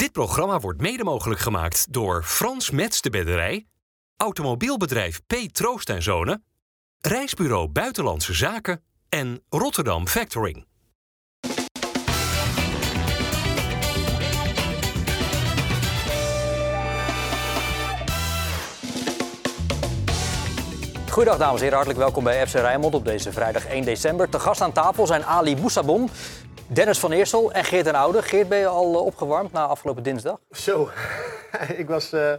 Dit programma wordt mede mogelijk gemaakt door Frans Mets de Bedderij, automobielbedrijf P. Troost en Zonen, Reisbureau Buitenlandse Zaken en Rotterdam Factoring. Goedendag dames en heren, hartelijk welkom bij FC Rijnmond op deze vrijdag 1 december. Te gast aan tafel zijn Ali Boussabon, Dennis van Eersel en Geert en Oude. Geert, ben je al eh, opgewarmd na afgelopen dinsdag? Zo, ik was eh,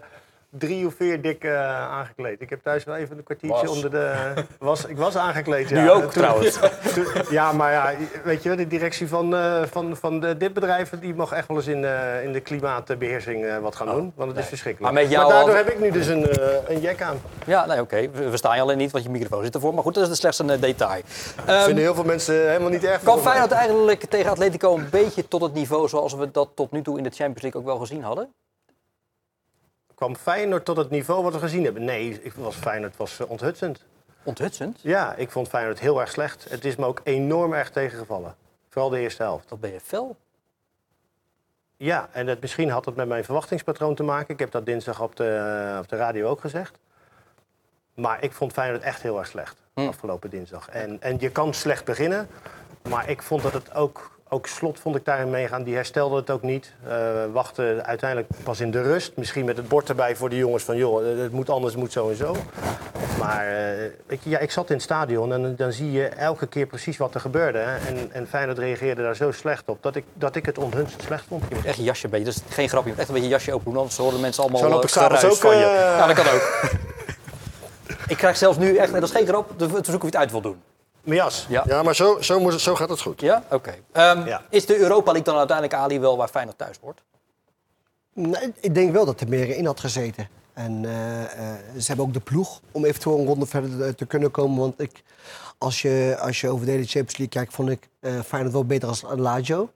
drie of vier dik eh, aangekleed. Ik heb thuis wel even een kwartiertje Was. onder de... Was, ik was aangekleed, ja. Nu ook, Toen- trouwens. toen- ja, maar ja, weet je, de directie van, eh, van, van de, dit bedrijf... die mag echt wel eens in, eh, in de klimaatbeheersing eh, wat gaan doen. Want het is verschrikkelijk. Maar met jou daardoor al- heb ik nu dus een, eh, een jack aan. Ja, nee, oké. We, we staan je alleen niet, want je microfoon zit ervoor. Maar goed, dat is slechts een eh, detail. Ehm, vinden heel veel mensen helemaal niet erg. Kan. Feyenoord eigenlijk tegen Atletico een beetje tot het niveau zoals we dat tot nu toe in de Champions League ook wel gezien hadden? Kwam Feyenoord tot het niveau wat we gezien hebben? Nee, ik was, Feyenoord was eh, onthutsend. Onthutsend? Ja, ik vond Feyenoord heel erg slecht. Het is me ook enorm erg tegengevallen. Vooral de eerste helft. Wat ben je fel? Ja, en het, misschien had het met mijn verwachtingspatroon te maken. Ik heb dat dinsdag op de, op de radio ook gezegd. Maar ik vond Feyenoord echt heel erg slecht Hm. afgelopen dinsdag. En, en je kan slecht beginnen, maar ik vond dat het ook... Ook Slot vond ik daarin meegaan. Die herstelde het ook niet. Eh wachtte uiteindelijk pas in de rust. Misschien met het bord erbij voor de jongens van... joh, het moet anders, het moet zo en zo. Maar eh, je, ja, ik zat in het stadion en dan zie je elke keer precies wat er gebeurde. Hè. En, en Feyenoord reageerde daar zo slecht op... dat ik, dat ik het onhunst slecht vond. Je moet echt je jasje een beetje, dat is geen grapje, je moet echt een beetje je jasje open doen, anders horen mensen allemaal Zo eh, ik geruis ook, van je. eh, Ja, dat kan ook. ik krijg zelfs nu echt, nee, dat is geen grap, te zoeken of je het uit wil doen. Mijn jas. Ja? Ja, maar zo, zo, moet het, zo gaat het goed. Ja? Oké. Ehm, Ja. Is de Europa League dan uiteindelijk, Ali, wel waar Feyenoord thuis hoort? Nee, ik denk wel dat er meer in had gezeten. En eh, eh, ze hebben ook de ploeg om eventueel een ronde verder te, kunnen komen. Want ik, als, je, als je over de hele Champions League kijkt, vond ik eh Feyenoord wel beter als Lazio.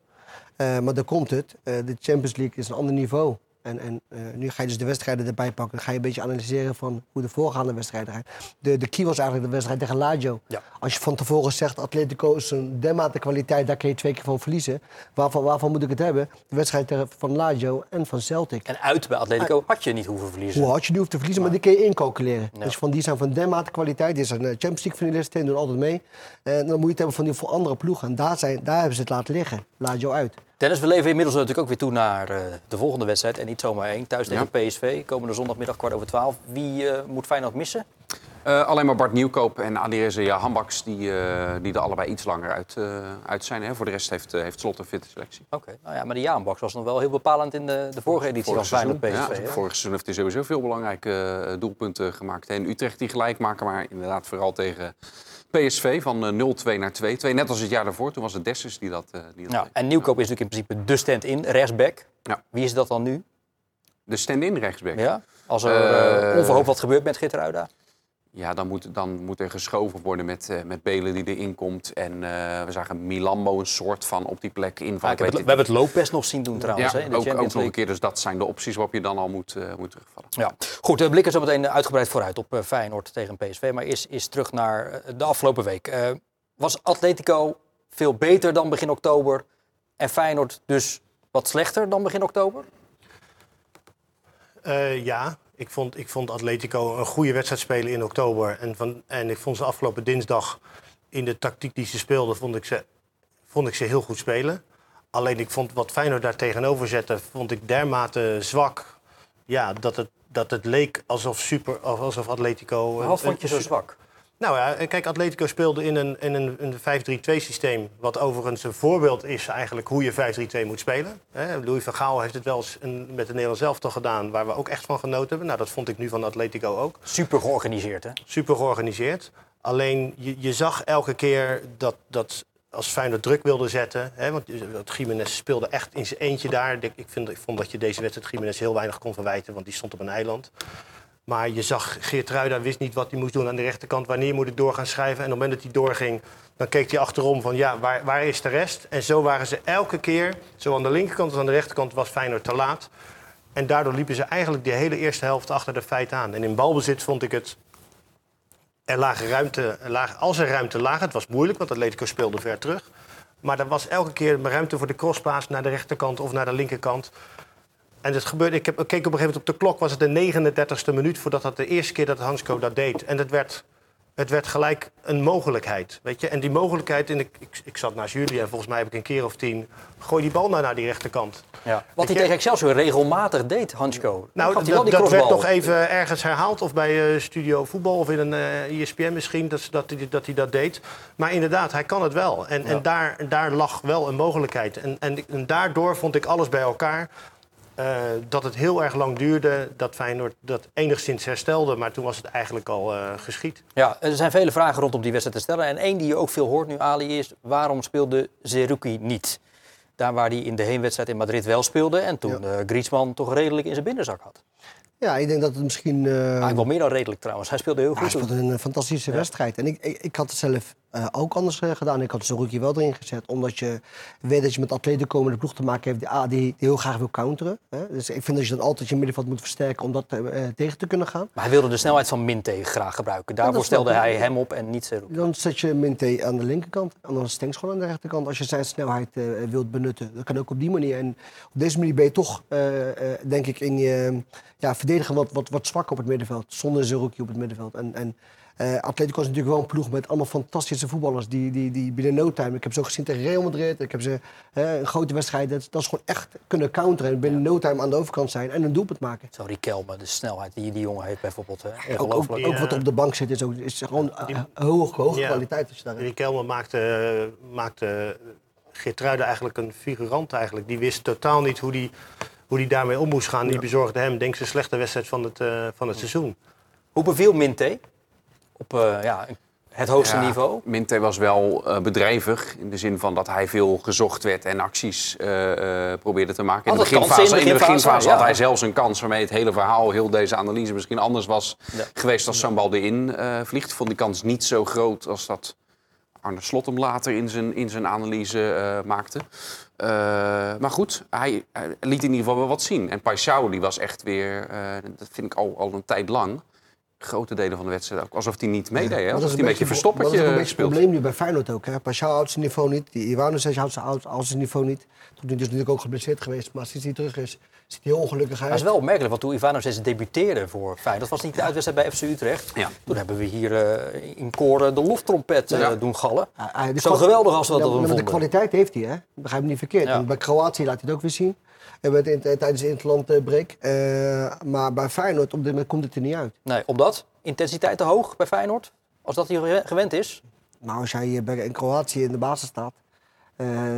Eh, maar daar komt het. Eh, de Champions League is een ander niveau. En, en eh, nu ga je dus de wedstrijden erbij pakken. Dan ga je een beetje analyseren van hoe de voorgaande wedstrijden gaan. De, de key was eigenlijk de wedstrijd tegen Lazio. Ja. Als je van tevoren zegt, Atletico is een dermate kwaliteit, daar kun je twee keer van verliezen. Waarvan, waarvan moet ik het hebben? De wedstrijd tegen- van Lazio en van Celtic. En uit bij Atletico had je niet hoeven verliezen. Hoe hard je die hoeft te verliezen, maar die kun je incalculeren. Ja. Dus van die zijn van dermate kwaliteit. Die zijn eh, Champions League finalisten, doen altijd mee. En dan moet je het hebben van die voor andere ploegen. En daar, zijn, daar hebben ze het laten liggen. Jou uit. Dennis, we leven inmiddels natuurlijk ook weer toe naar eh, de volgende wedstrijd. En niet zomaar één. Thuis tegen PSV. Komende zondagmiddag kwart over twaalf. Wie eh, moet Feyenoord missen? Eh, alleen maar Bart Nieuwkoop en Alireza Hambaks die, die er allebei iets langer uit, uit zijn. Hè. Voor de rest heeft, heeft Slot een fitte selectie. Oké, nou ja, maar de Jaanbaks was nog wel heel bepalend in de, de vorige editie Vorig van Feyenoord PSV. ja, hè? vorig seizoen heeft hij sowieso veel belangrijke doelpunten gemaakt. En Utrecht die gelijk maken, maar inderdaad vooral tegen PSV van eh, 0-2 naar 2-2. Net als het jaar daarvoor, toen was het Dessus die dat, eh, die dat en Nieuwkoop is natuurlijk in principe de stand-in, rechtsback. Ja. Wie is dat dan nu? De stand-in rechtsback. Ja? Als er eh, Eh, onverhoopt wat gebeurt met Gitteruida? Ja, dan moet, dan moet er geschoven worden met, eh, met Belen die erin komt. En eh, we zagen Milambo een soort van op die plek invallen. Het, we hebben het Lopez nog zien doen trouwens ja, hè, in de ook, ook nog een keer. Dus dat zijn de opties waarop je dan al moet, eh, moet terugvallen. Ja. Goed, we blikken zo meteen uitgebreid vooruit op eh, Feyenoord tegen PSV. Maar eerst, eerst terug naar de afgelopen week. Eh, was Atletico veel beter dan begin oktober? En Feyenoord dus wat slechter dan begin oktober? Eh, ja, ik vond, ik vond Atletico een goede wedstrijd spelen in oktober. En, van, en ik vond ze afgelopen dinsdag in de tactiek die ze speelden, vond ik ze, vond ik ze heel goed spelen. Alleen ik vond wat Feyenoord daar tegenover zette, vond ik dermate zwak. Ja, dat het, dat het leek alsof, super, alsof Atletico... Wat vond je zo zwak? Nou ja, kijk, Atletico speelde in een, in een, een 5-3-2 systeem. Wat overigens een voorbeeld is eigenlijk hoe je 5-3-2 moet spelen. Louis van Gaal heeft het wel eens een- met de Nederlands elftal gedaan... waar we ook echt van genoten hebben. Nou, dat vond ik nu van Atletico ook. Super georganiseerd, hè? Super georganiseerd. Alleen, je, je zag elke keer dat, dat als Feyenoord druk wilde zetten... Hè, want Jiménez speelde echt in zijn eentje daar. Ik, ik, vind, ik vond dat je deze wedstrijd Jiménez heel weinig kon verwijten... want die stond op een eiland. Maar je zag Geert Ruida wist niet wat hij moest doen aan de rechterkant. Wanneer moet ik door gaan schrijven? En op het moment dat hij doorging, dan keek hij achterom van ja, waar, waar is de rest? En zo waren ze elke keer, zo aan de linkerkant als aan de rechterkant, was Feyenoord te laat. En daardoor liepen ze eigenlijk de hele eerste helft achter de feit aan. En in balbezit vond ik het. Er lag ruimte, er als er ruimte lag, het was moeilijk, want Atletico speelde ver terug. Maar er was elke keer ruimte voor de crosspaas naar de rechterkant of naar de linkerkant. En het gebeurde, ik, heb, ik keek op een gegeven moment op de klok, was het de 39ste minuut voordat dat de eerste keer dat Hansko dat deed. En het werd, het werd gelijk een mogelijkheid. Weet je? En die mogelijkheid, en ik, ik, ik zat naast jullie en volgens mij heb ik een keer of tien, gooi die bal nou naar die rechterkant. Ja. Wat hij tegen Excelsior regelmatig deed, Hansko. Nou, dat, werd nog even ergens herhaald. Of bij eh, Studio Voetbal of in een eh ESPN misschien. Dat, dat, hij, dat hij dat deed. Maar inderdaad, hij kan het wel. En, en daar, daar lag wel een mogelijkheid. En, en, en daardoor vond ik alles bij elkaar. Eh, dat het heel erg lang duurde. Dat Feyenoord dat enigszins herstelde. Maar toen was het eigenlijk al eh, geschied. Ja, er zijn vele vragen rondom die wedstrijd te stellen. En één die je ook veel hoort nu, Ali, is waarom speelde Zerouki niet? Daar waar hij in de heenwedstrijd in Madrid wel speelde en toen eh Griezmann toch redelijk in zijn binnenzak had. Ja, ik denk dat het misschien... eh, Eigenlijk wel meer dan redelijk trouwens. Hij speelde heel Ja, hij goed. toen. speelde een fantastische wedstrijd. En ik, ik, ik had het zelf eh, ook anders eh, gedaan. Ik had Zerouki wel erin gezet. Omdat je weet dat je met atleten komen de ploeg te maken heeft die, ah, die, die heel graag wil counteren. Hè. Dus ik vind dat je dan altijd je middenveld moet versterken om dat eh, tegen te kunnen gaan. Maar hij wilde de snelheid van Minte graag gebruiken. Daarvoor stelde hij hem op en niet Zerouki. Dan zet je Minté aan de linkerkant en dan Stenks gewoon aan de rechterkant. Als je zijn snelheid wilt benutten. Dat kan ook op die manier. En op deze manier ben je toch, denk ik, in je ja, verdedigen wat, wat, wat zwak op het middenveld. Zonder Zerouki op het middenveld. En, en eh Atletico is natuurlijk wel een ploeg met allemaal fantastische voetballers. Die, die, die binnen no time. Ik heb ze ook gezien tegen Real Madrid. Ik heb ze eh, een grote wedstrijd. Dat, dat is gewoon echt kunnen counteren. En binnen no time aan de overkant zijn en een doelpunt maken. Zo Riquelme, de snelheid die die jongen heeft bijvoorbeeld. Hè. Ook, ook, Ongelooflijk. ook wat op de bank zit is, ook, is gewoon eh, hoge, hoge Ja. kwaliteit. Als je daar Riquelme maakte, maakte Geertruida eigenlijk een figurant. Eigenlijk. Die wist totaal niet hoe die, hoe die daarmee om moest gaan. Die bezorgde hem, denk ik, zijn slechte wedstrijd van het, eh, van het seizoen. Hoe beviel Minte op eh, ja, het hoogste Ja, niveau? Minte was wel eh, bedrijvig in de zin van dat hij veel gezocht werd en acties eh, probeerde te maken. In de beginfase, in de in de beginfase, beginfase ja. had hij zelfs een kans waarmee het hele verhaal, heel deze analyse misschien anders was Ja. geweest als zo'n bal erin vliegt. Vond die kans niet zo groot als dat Arne Slot hem later in zijn, in zijn analyse maakte. Maar goed, hij, hij liet in ieder geval wel wat zien. En Paixão die was echt weer, dat vind ik al, al een tijd lang, grote delen van de wedstrijd ook. Alsof hij niet meedeed, hè? Alsof is hij een beetje maar Dat is verstoppertje een beetje het speelt. probleem nu bij Feyenoord ook. Hè. Paschal houdt zijn niveau niet. Die Ivanovic houdt zijn, houdt zijn niveau niet. Toen hij dus natuurlijk ook geblesseerd geweest. Maar sinds hij terug is, ziet hij heel ongelukkig uit. Dat is wel opmerkelijk, want toen Ivanovic debuteerde voor Feyenoord, dat was niet de uitwedstrijd bij FC Utrecht. Ja. Toen hebben we hier eh, in koren de loftrompet eh, Ja. doen gallen. Zo geweldig als we dat Ja, hem maar De vonden. kwaliteit heeft hij, hè? Begrijp me niet verkeerd. Bij Kroatië laat hij het ook weer zien. En met, in- tijdens de interlandbreak. Eh maar bij Feyenoord op dit moment komt het er niet uit. Nee, omdat intensiteit te hoog bij Feyenoord, als dat gewe- gewend is. Maar als jij bij- in Kroatië in de basis staat,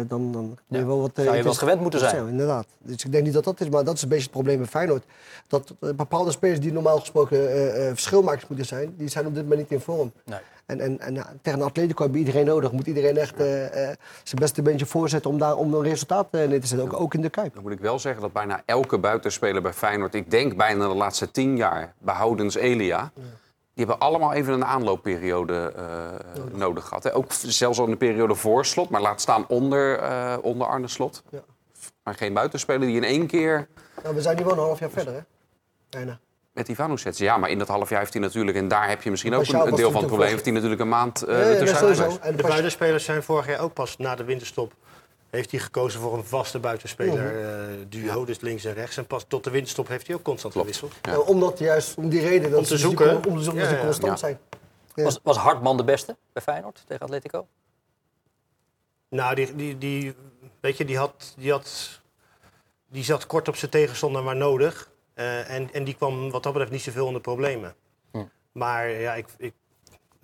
dan, dan je wel wat... eh, zou je wel intens- gewend moeten zijn. Inderdaad. Dus ik denk niet dat dat is, maar dat is een beetje het probleem bij Feyenoord. Dat eh, bepaalde spelers die normaal gesproken eh, eh, verschilmakers moeten zijn, die zijn op dit moment niet in vorm. Nee. En, en, en tegen een Atletico heb je iedereen nodig. Moet iedereen echt eh, eh, zijn beste beentje voorzetten om, daar, om een resultaat eh, neer te zetten. Ook, ook in de Kuip. Dan moet ik wel zeggen dat bijna elke buitenspeler bij Feyenoord... ik denk bijna de laatste tien jaar, behoudens Elia... die hebben allemaal even een aanloopperiode eh, nodig gehad. Hè. Ook zelfs al in de periode voor Slot, maar laat staan onder, eh, onder Arne Slot. Ja. Maar geen buitenspeler die in één keer Nou, we zijn nu wel een half jaar verder, hè? Bijna. met Ivanovic. Ja, maar in dat half jaar heeft hij natuurlijk... en daar heb je misschien ook een, deel van het probleem... heeft hij natuurlijk een maand uh, Ja, ja. En De buitenspelers zijn vorig jaar ook pas na de winterstop. Heeft hij gekozen voor een vaste buitenspeler, eh, duo, dus links en rechts. En pas tot de winterstop heeft hij ook constant gewisseld. Ja. Nou, omdat juist om die reden dat Om te ze zoeken. Om te zoeken dat Ja, ze constant Ja. zijn. Ja. Was, was Hartman de beste bij Feyenoord tegen Atletico? Nou, die, die, die, weet je, die, had, die, had, die zat kort op zijn tegenstander maar nodig. Eh, en, en die kwam wat dat betreft niet zoveel in de problemen. Hm. Maar, ja, ik, ik,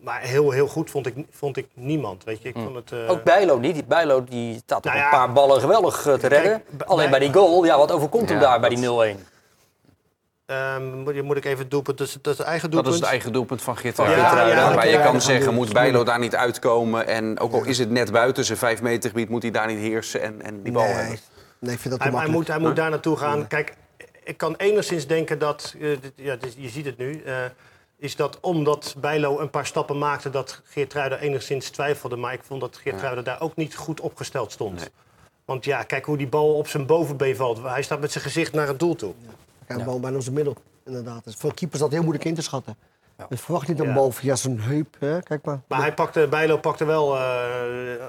maar heel, heel goed vond ik, vond ik niemand. Weet je. Ik Hm. vond het, eh, Ook Bijlo niet. Die Bijlo die staat op Nou een paar ballen geweldig eh, te Kijk, redden. Alleen bij die goal, ja, wat overkomt hem daar bij dat- die 0-1? ehm, moet, moet ik even het doelpunt, dat is, dat is het eigen Dat doelpunt. is het eigen doelpunt van. Geertruida. Ja, je kan zeggen, doen. moet Bijlo daar niet uitkomen? En ook al is het net buiten zijn 5 meter gebied, moet hij daar niet heersen en, en die bal nee, hebben. nee, ik vind dat te Hij, hij moet, hij moet daar naartoe gaan. Kijk, ik kan enigszins denken dat, eh, dit- ja, dit- je ziet het nu, eh, is dat omdat Bijlo een paar stappen maakte, dat Geertruida enigszins twijfelde. Maar ik vond dat Geertruida daar ook niet goed opgesteld stond. Nee. Want ja, kijk hoe die bal op zijn bovenbeen valt. Hij staat met zijn gezicht naar het doel toe. Ja, de bal bijna op zijn middel, inderdaad. Dus voor keepers is dat heel moeilijk in te schatten. Dus verwacht niet een Ja. bal via zijn heup. Hè? Kijk maar. Maar hij pakte, Bijlo pakte wel eh,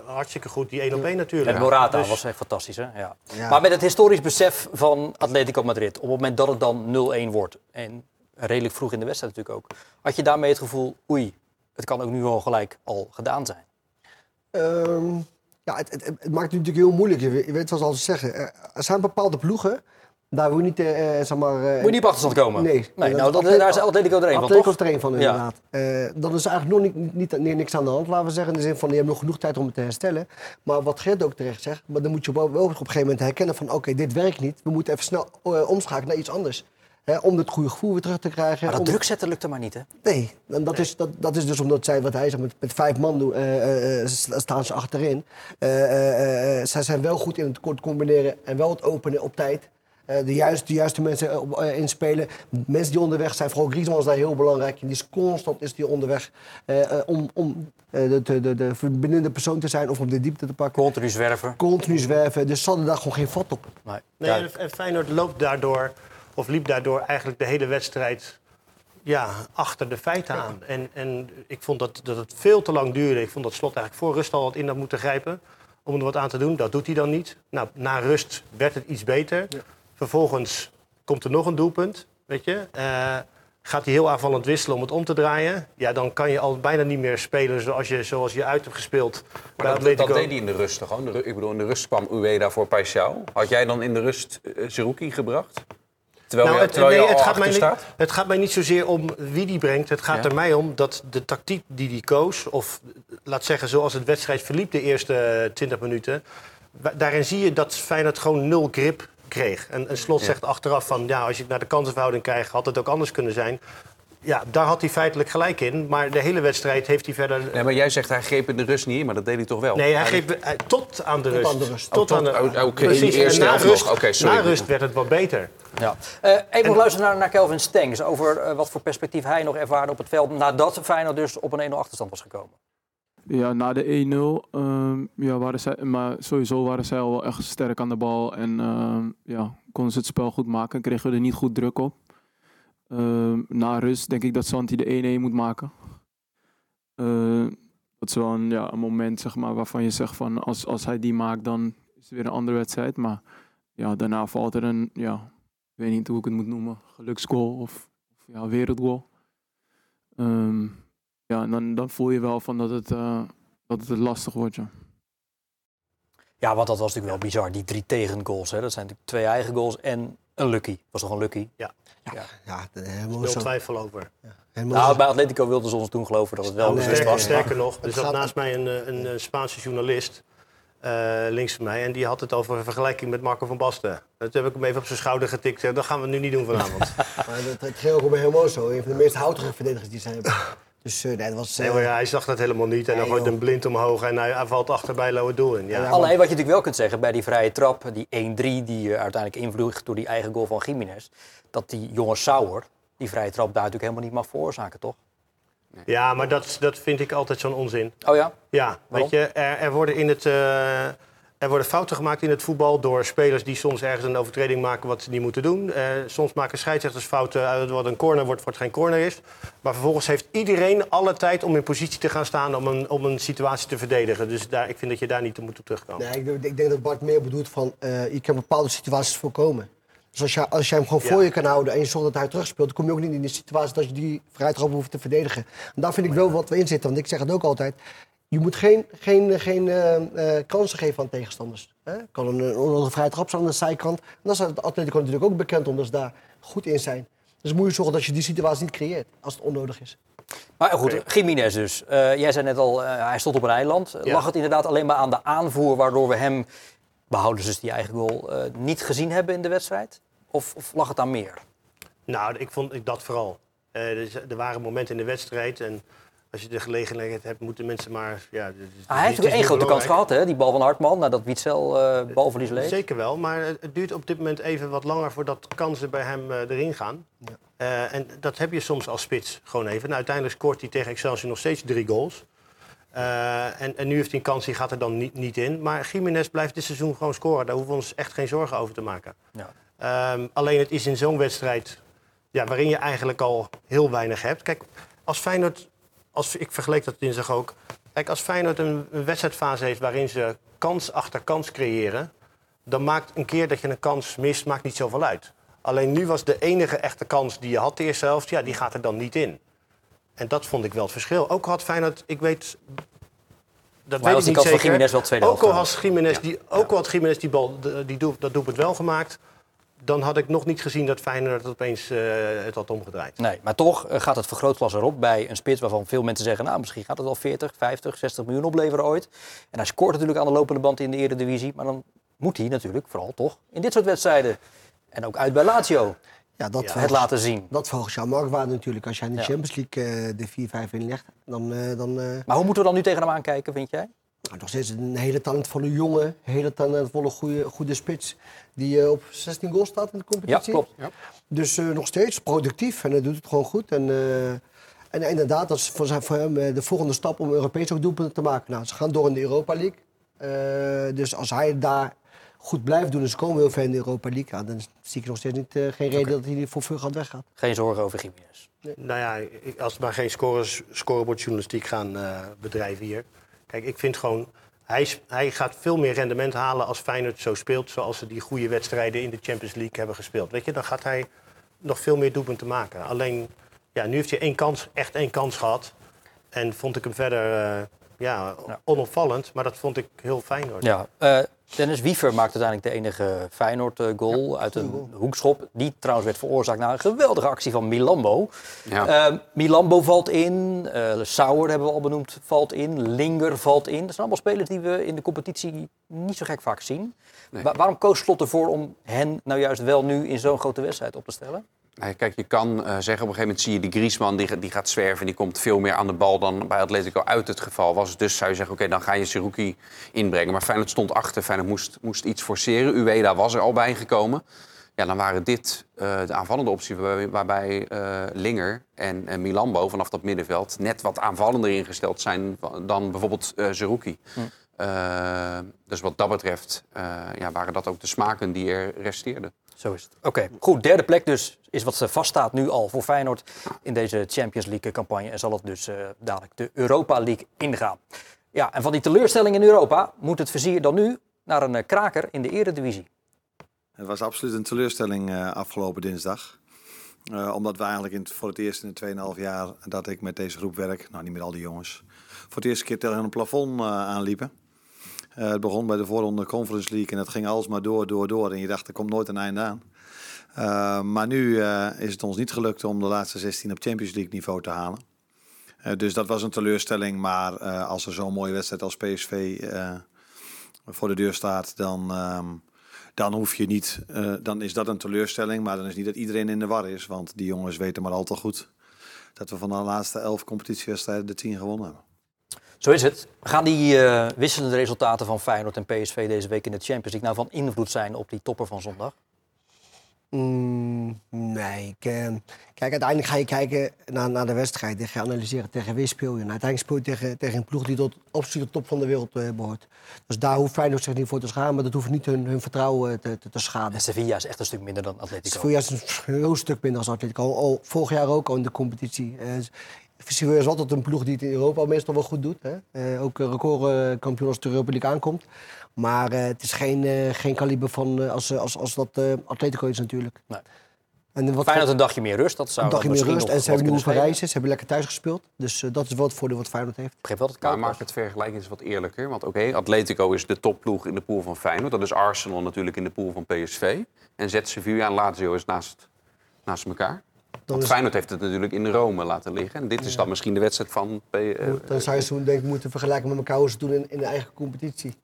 hartstikke goed die 1 op 1 natuurlijk. En Morata Dus- was echt fantastisch, hè? Ja. Ja. Maar met het historisch besef van Atletico Madrid, op het moment dat het dan 0-1 wordt, en redelijk vroeg in de wedstrijd natuurlijk ook, had je daarmee het gevoel, oei, het kan ook nu al gelijk al gedaan zijn. Ehm, ja, het, het, het maakt het natuurlijk heel moeilijk. Je weet, ze altijd zeggen. Er- Er zijn bepaalde ploegen, daar je niet, eh, eh, zeg maar... eh, Moet je niet op achterstand komen? Nee. nee nou, dat, Atletico- daar is Atletico er een van, Atletico toch? er een van, Ja. inderdaad. Eh, dan is eigenlijk nog niet, niet, niet- niks aan de hand, laten we zeggen. In de zin van, je hebt nog genoeg tijd om het te herstellen. Maar wat Geert ook terecht zegt, maar dan moet je wel, wel op een gegeven moment herkennen van... oké, dit werkt niet, we moeten even snel eh, omschakelen naar iets anders. Hè, om het goede gevoel weer terug te krijgen. Maar dat om- druk zetten lukte maar niet, hè? Nee, en dat, Is, dat, dat is dus omdat zij, wat hij zegt, met, met vijf man doen, eh, eh, eh, sta- staan ze achterin. Eh, eh, eh, zij zijn wel goed in het kort combineren en wel het openen op tijd. Eh, de, juiste, de juiste mensen op- inspelen. Mensen die onderweg zijn, vooral Griezmann is daar heel belangrijk. in. Die is constant is die onderweg om, om eh, de, de, de, de verbindende persoon te zijn of om de diepte te pakken. Continu zwerven. Continu zwerven, dus ze hadden daar gewoon geen vat op. Nee. Nee, en, en Feyenoord loopt daardoor, of liep daardoor eigenlijk de hele wedstrijd ja, achter de feiten aan. En, en ik vond dat, dat het veel te lang duurde. Ik vond dat Slot eigenlijk voor rust al wat in had moeten grijpen om er wat aan te doen. Dat doet hij dan niet. Nou, na rust werd het iets beter. Vervolgens komt er nog een doelpunt, weet je. Eh, gaat hij heel aanvallend wisselen om het om te draaien. Ja, dan kan je al bijna niet meer spelen zoals je, zoals je uit hebt gespeeld Maar dat, deed hij in de rust toch gewoon? Ik bedoel, in de rust kwam Ueda voor Paixão. Had jij dan in de rust uh, Zerouki gebracht? Terwijl Nou, je, het, terwijl nee, je al het, gaat mij niet, staat? het gaat mij niet zozeer om wie die brengt. Het gaat Ja. er mij om dat de tactiek die hij koos... of laat zeggen zoals het wedstrijd verliep de eerste eh, 20 minuten... wa- daarin zie je dat Feyenoord gewoon nul grip kreeg. En, en Slot Ja. zegt achteraf van... ja, als je naar de kansenverhouding kijkt, had het ook anders kunnen zijn. Ja, daar had hij feitelijk gelijk in. Maar de hele wedstrijd heeft hij verder... Nee, maar jij zegt hij greep in de rust niet in, maar dat deed hij toch wel? Nee, hij greep hij- tot aan de Tot rust. aan de rust. Tot Oh, aan de, oh, Precies. eerste En na rust, Oké, sorry. na rust werd het wat beter. Ja. Eh, even nog luisteren naar, naar Kelvin Stengs over eh, wat voor perspectief hij nog ervaarde op het veld nadat Feyenoord dus op een 1-0 achterstand was gekomen. Ja, na de 1-0 ehm, ja, waren zij, maar sowieso waren zij al wel echt sterk aan de bal. En ehm, ja, konden ze het spel goed maken. Kregen we er niet goed druk op. Ehm, na rust denk ik dat Santi de 1-1 moet maken. Ehm, dat is wel een, ja, een moment zeg maar, waarvan je zegt van als, als hij die maakt, dan is het weer een andere wedstrijd. Maar ja, daarna valt er een, ja, ik weet niet hoe ik het moet noemen, geluksgoal of, of ja, wereldgoal. Ehm, ja, en dan, dan voel je wel van dat het, eh, dat het lastig wordt. Ja. Ja, want dat was natuurlijk wel bizar. Die drie tegengoals, hè. dat zijn natuurlijk twee eigen goals en een lucky. Was toch een lucky? Ja, helemaal Veel zo. twijfel over. Helemaal Nou, bij Atletico wilden ze ons toen geloven dat het wel nee, beslist Sterker, was. sterker nog, er zat naast mij een, eh, een, eh, Spaanse journalist, eh, links van mij, en die had het over een vergelijking met Marco van Basten. Dat heb ik hem even op zijn schouder getikt. eh, Dat gaan we nu niet doen vanavond. Maar dat, het ging ook om helemaal zo. Een van de meest houtige verdedigers die ze hebben. Dus eh, nee, dat was... Nee, eh, maar ja, hij zag dat helemaal niet en dan Nee, gooit een blind omhoog en hij, hij valt achterbij Lowe doel in. Ja. Alleen wat je natuurlijk wel kunt zeggen bij die vrije trap, die 1-3 die eh, uiteindelijk invloegt door die eigen goal van Jiménez, dat die jonge Sauer die vrije trap daar natuurlijk helemaal niet mag veroorzaken, toch? Ja, maar dat, dat vind ik altijd zo'n onzin. Oh ja? Ja, Waarom? weet je, er, er, worden in het, eh, er worden fouten gemaakt in het voetbal door spelers die soms ergens een overtreding maken wat ze niet moeten doen. Eh, soms maken scheidsrechters fouten uit wat een corner wordt, wat geen corner is. Maar vervolgens heeft iedereen alle tijd om in positie te gaan staan om een, om een situatie te verdedigen. Dus daar, ik vind dat je daar niet moet op terugkomen. Nee, ik, denk- ik denk dat Bart meer bedoelt van... eh, je kan bepaalde situaties voorkomen. Dus als je, als je hem gewoon Ja. voor je kan houden en je zorgt dat hij terugspeelt... dan kom je ook niet in de situatie dat je die vrijtrap hoeft te verdedigen. En daar vind ik wel wat we in zitten. Want ik zeg het ook altijd... Je moet geen, geen, geen eh, eh, kansen geven aan tegenstanders. Hè? Kan een, een onnodige vrije trap zijn aan de zijkant. En dan is het Atletico natuurlijk ook bekend omdat ze daar goed in zijn. Dus moet je zorgen dat je die situatie niet creëert als het onnodig is. Maar goed, Jiménez dus. Eh, jij zei net al, hij stond op een eiland. Ja. Lag het inderdaad alleen maar aan de aanvoer waardoor we hem, behouden dus die eigen goal, eh, niet gezien hebben in de wedstrijd? Of, of lag het aan meer? Nou, ik vond ik dat vooral. Er waren momenten in de wedstrijd en als je de gelegenheid hebt, moeten mensen maar... Ja, het Ah, hij heeft natuurlijk één grote kans gehad, hè? die bal van Hartman, nadat Witzel eh balverlies leed. Zeker wel, maar het duurt op dit moment even wat langer voordat kansen bij hem eh, erin gaan. Eh, en dat heb je soms als spits gewoon even. Nou, uiteindelijk scoort hij tegen Excelsior nog steeds drie goals. Eh, en, en nu heeft hij een kans, die gaat er dan niet, niet in. Maar Jiménez blijft dit seizoen gewoon scoren. Daar hoeven we ons echt geen zorgen over te maken. Ja. Ehm, alleen het is in zo'n wedstrijd ja, waarin je eigenlijk al heel weinig hebt. Kijk, als Feyenoord, als, ik vergeleek dat dinsdag ook. Kijk, als Feyenoord een, een wedstrijdfase heeft waarin ze kans achter kans creëren, dan maakt een keer dat je een kans mist, maakt niet zoveel uit. Alleen nu was de enige echte kans die je had de eerste helft, ja, die gaat er dan niet in. En dat vond ik wel het verschil. Ook had Feyenoord, ik weet, dat Maar weet ik niet zeker. Ook al had Gimenez die, ook al had Gimenez die bal, die doel, dat doelpunt wel gemaakt, dan had ik nog niet gezien dat Feyenoord het opeens eh, het had omgedraaid. Nee, maar toch eh, gaat het vergrootglas erop bij een spits waarvan veel mensen zeggen... nou, misschien gaat het wel 40, 50, 60 miljoen opleveren ooit. En hij scoort natuurlijk aan de lopende band in de Eredivisie. Maar dan moet hij natuurlijk, vooral toch, in dit soort wedstrijden... en ook uit bij Lazio, Ja, dat het laten zien. Dat verhoogt jouw marktwaarde natuurlijk. Als jij in de Ja. Champions League eh, de 4-5 inlegt, dan, eh, dan eh, Maar hoe moeten we dan nu tegen hem aankijken, vind jij? Nou, nog steeds een hele talentvolle jongen, hele talentvolle goede, goede spits. Die eh, op 16 goals staat in de Ja, competitie. klopt. Dus eh, nog steeds productief en hij doet het gewoon goed. En, eh, en inderdaad, dat is voor, zijn, voor hem de volgende stap om Europees ook doelpunten te maken. Nou, ze gaan door in de Europa League. Eh, dus als hij daar goed blijft doen en ze komen heel ver in de Europa League, ja, dan zie ik nog steeds niet, eh, geen reden dat hij voor veel gaat weggaat. Geen zorgen over Jiménez. Nou ja, als we maar geen scores, scorebordjournalistiek gaan eh, bedrijven hier. Kijk, ik vind gewoon, hij, hij gaat veel meer rendement halen als Feyenoord zo speelt... zoals ze die goede wedstrijden in de Champions League hebben gespeeld. Weet je, dan gaat hij nog veel meer doelpunten maken. Alleen, ja, nu heeft hij één kans, echt één kans gehad. En vond ik hem verder eh, ja, Ja. onopvallend, maar dat vond ik heel fijn hoor. Ja, eh, Dennis Wiever maakte uiteindelijk de enige Feyenoord-goal uit een hoekschop. Die trouwens werd veroorzaakt na een geweldige actie van Milambo. Ja. Eh, Milambo valt in, eh Sauer hebben we al benoemd, valt in, Linger valt in. Dat zijn allemaal spelers die we in de competitie niet zo gek vaak zien. Nee. Wa- waarom koos Slot ervoor om hen nou juist wel nu in zo'n grote wedstrijd op te stellen? Kijk, je kan eh, zeggen, op een gegeven moment zie je die Griezmann, die, die gaat zwerven. Die komt veel meer aan de bal dan bij Atletico uit het geval was. Dus zou je zeggen, oké, dan ga je Seruki inbrengen. Maar Feyenoord stond achter, Feyenoord moest, moest iets forceren. Ueda was er al bij gekomen. Ja, dan waren dit eh, de aanvallende opties waarbij, waarbij eh, Linger en eh, Milambo vanaf dat middenveld net wat aanvallender ingesteld zijn dan bijvoorbeeld eh Zerouki. Eh, dus wat dat betreft ja, waren dat ook de smaken die er resteerden. Zo is het. Oké, goed. Derde plek dus is wat vaststaat nu al voor Feyenoord in deze Champions League campagne. En zal het dus eh, dadelijk de Europa League ingaan. Ja, en van die teleurstelling in Europa moet het vizier dan nu naar een eh, kraker in de Eredivisie. Het was absoluut een teleurstelling eh, afgelopen dinsdag. Omdat we eigenlijk in, voor het eerst in de 2,5 jaar dat ik met deze groep werk, nou niet met al die jongens, voor het eerste keer tegen een plafond aanliepen. Eh, het begon bij de voorronde Conference League en het ging alles maar door, door, door. En je dacht, er komt nooit een einde aan. Eh, maar nu eh, is het ons niet gelukt om de laatste 16 op Champions League niveau te halen. Dus dat was een teleurstelling. Maar als er zo'n mooie wedstrijd als PSV voor de deur staat, dan, ehm, dan hoef je niet. dan is dat een teleurstelling. Maar dan is niet dat iedereen in de war is. Want die jongens weten maar al te goed dat we van de laatste elf competitiewedstrijden de tien gewonnen hebben. Zo is het. Gaan die eh, wisselende resultaten van Feyenoord en PSV deze week in de Champions League nou van invloed zijn op die topper van zondag? Mm, nee, eh, kijk, uiteindelijk ga je kijken naar, naar de wedstrijd. En ga je analyseren tegen wie speel je. En uiteindelijk speel je tegen, tegen een ploeg die tot absoluut de top van de wereld eh, behoort. Dus daar hoeft Feyenoord zich niet voor te schamen. Maar dat hoeft niet hun, hun vertrouwen te, te, te schaden. En Sevilla is echt een stuk minder dan Atletico. Sevilla is een heel stuk minder als Atletico. Al, vorig jaar ook al in de competitie. Sevilla is altijd een ploeg die het in Europa meestal wel goed doet. Hè? Eh, ook een recordkampioen als de Europa League aankomt. Maar eh, het is geen, eh, geen kaliber van eh, als, als, als dat eh, Atletico is natuurlijk. Nee. En wat Feyenoord een dagje meer rust, dat zou een dagje meer rust. En ze hebben nu reizen. Ze hebben lekker thuis gespeeld. Dus eh, dat is wel het voordeel wat Feyenoord heeft. Ik begreep wel dat het Maar maak het vergelijking eens wat eerlijker. Want oké, Atletico is de topploeg in de pool van Feyenoord. Dat is Arsenal natuurlijk in de pool van PSV. En zet Sevilla en Lazio is naast, naast elkaar. Want is, Feyenoord heeft het natuurlijk in Rome laten liggen. En dit is dan misschien de wedstrijd van... Eh, dan zou je zo denk ik moeten vergelijken met elkaar hoe ze het doen in, in de eigen competitie.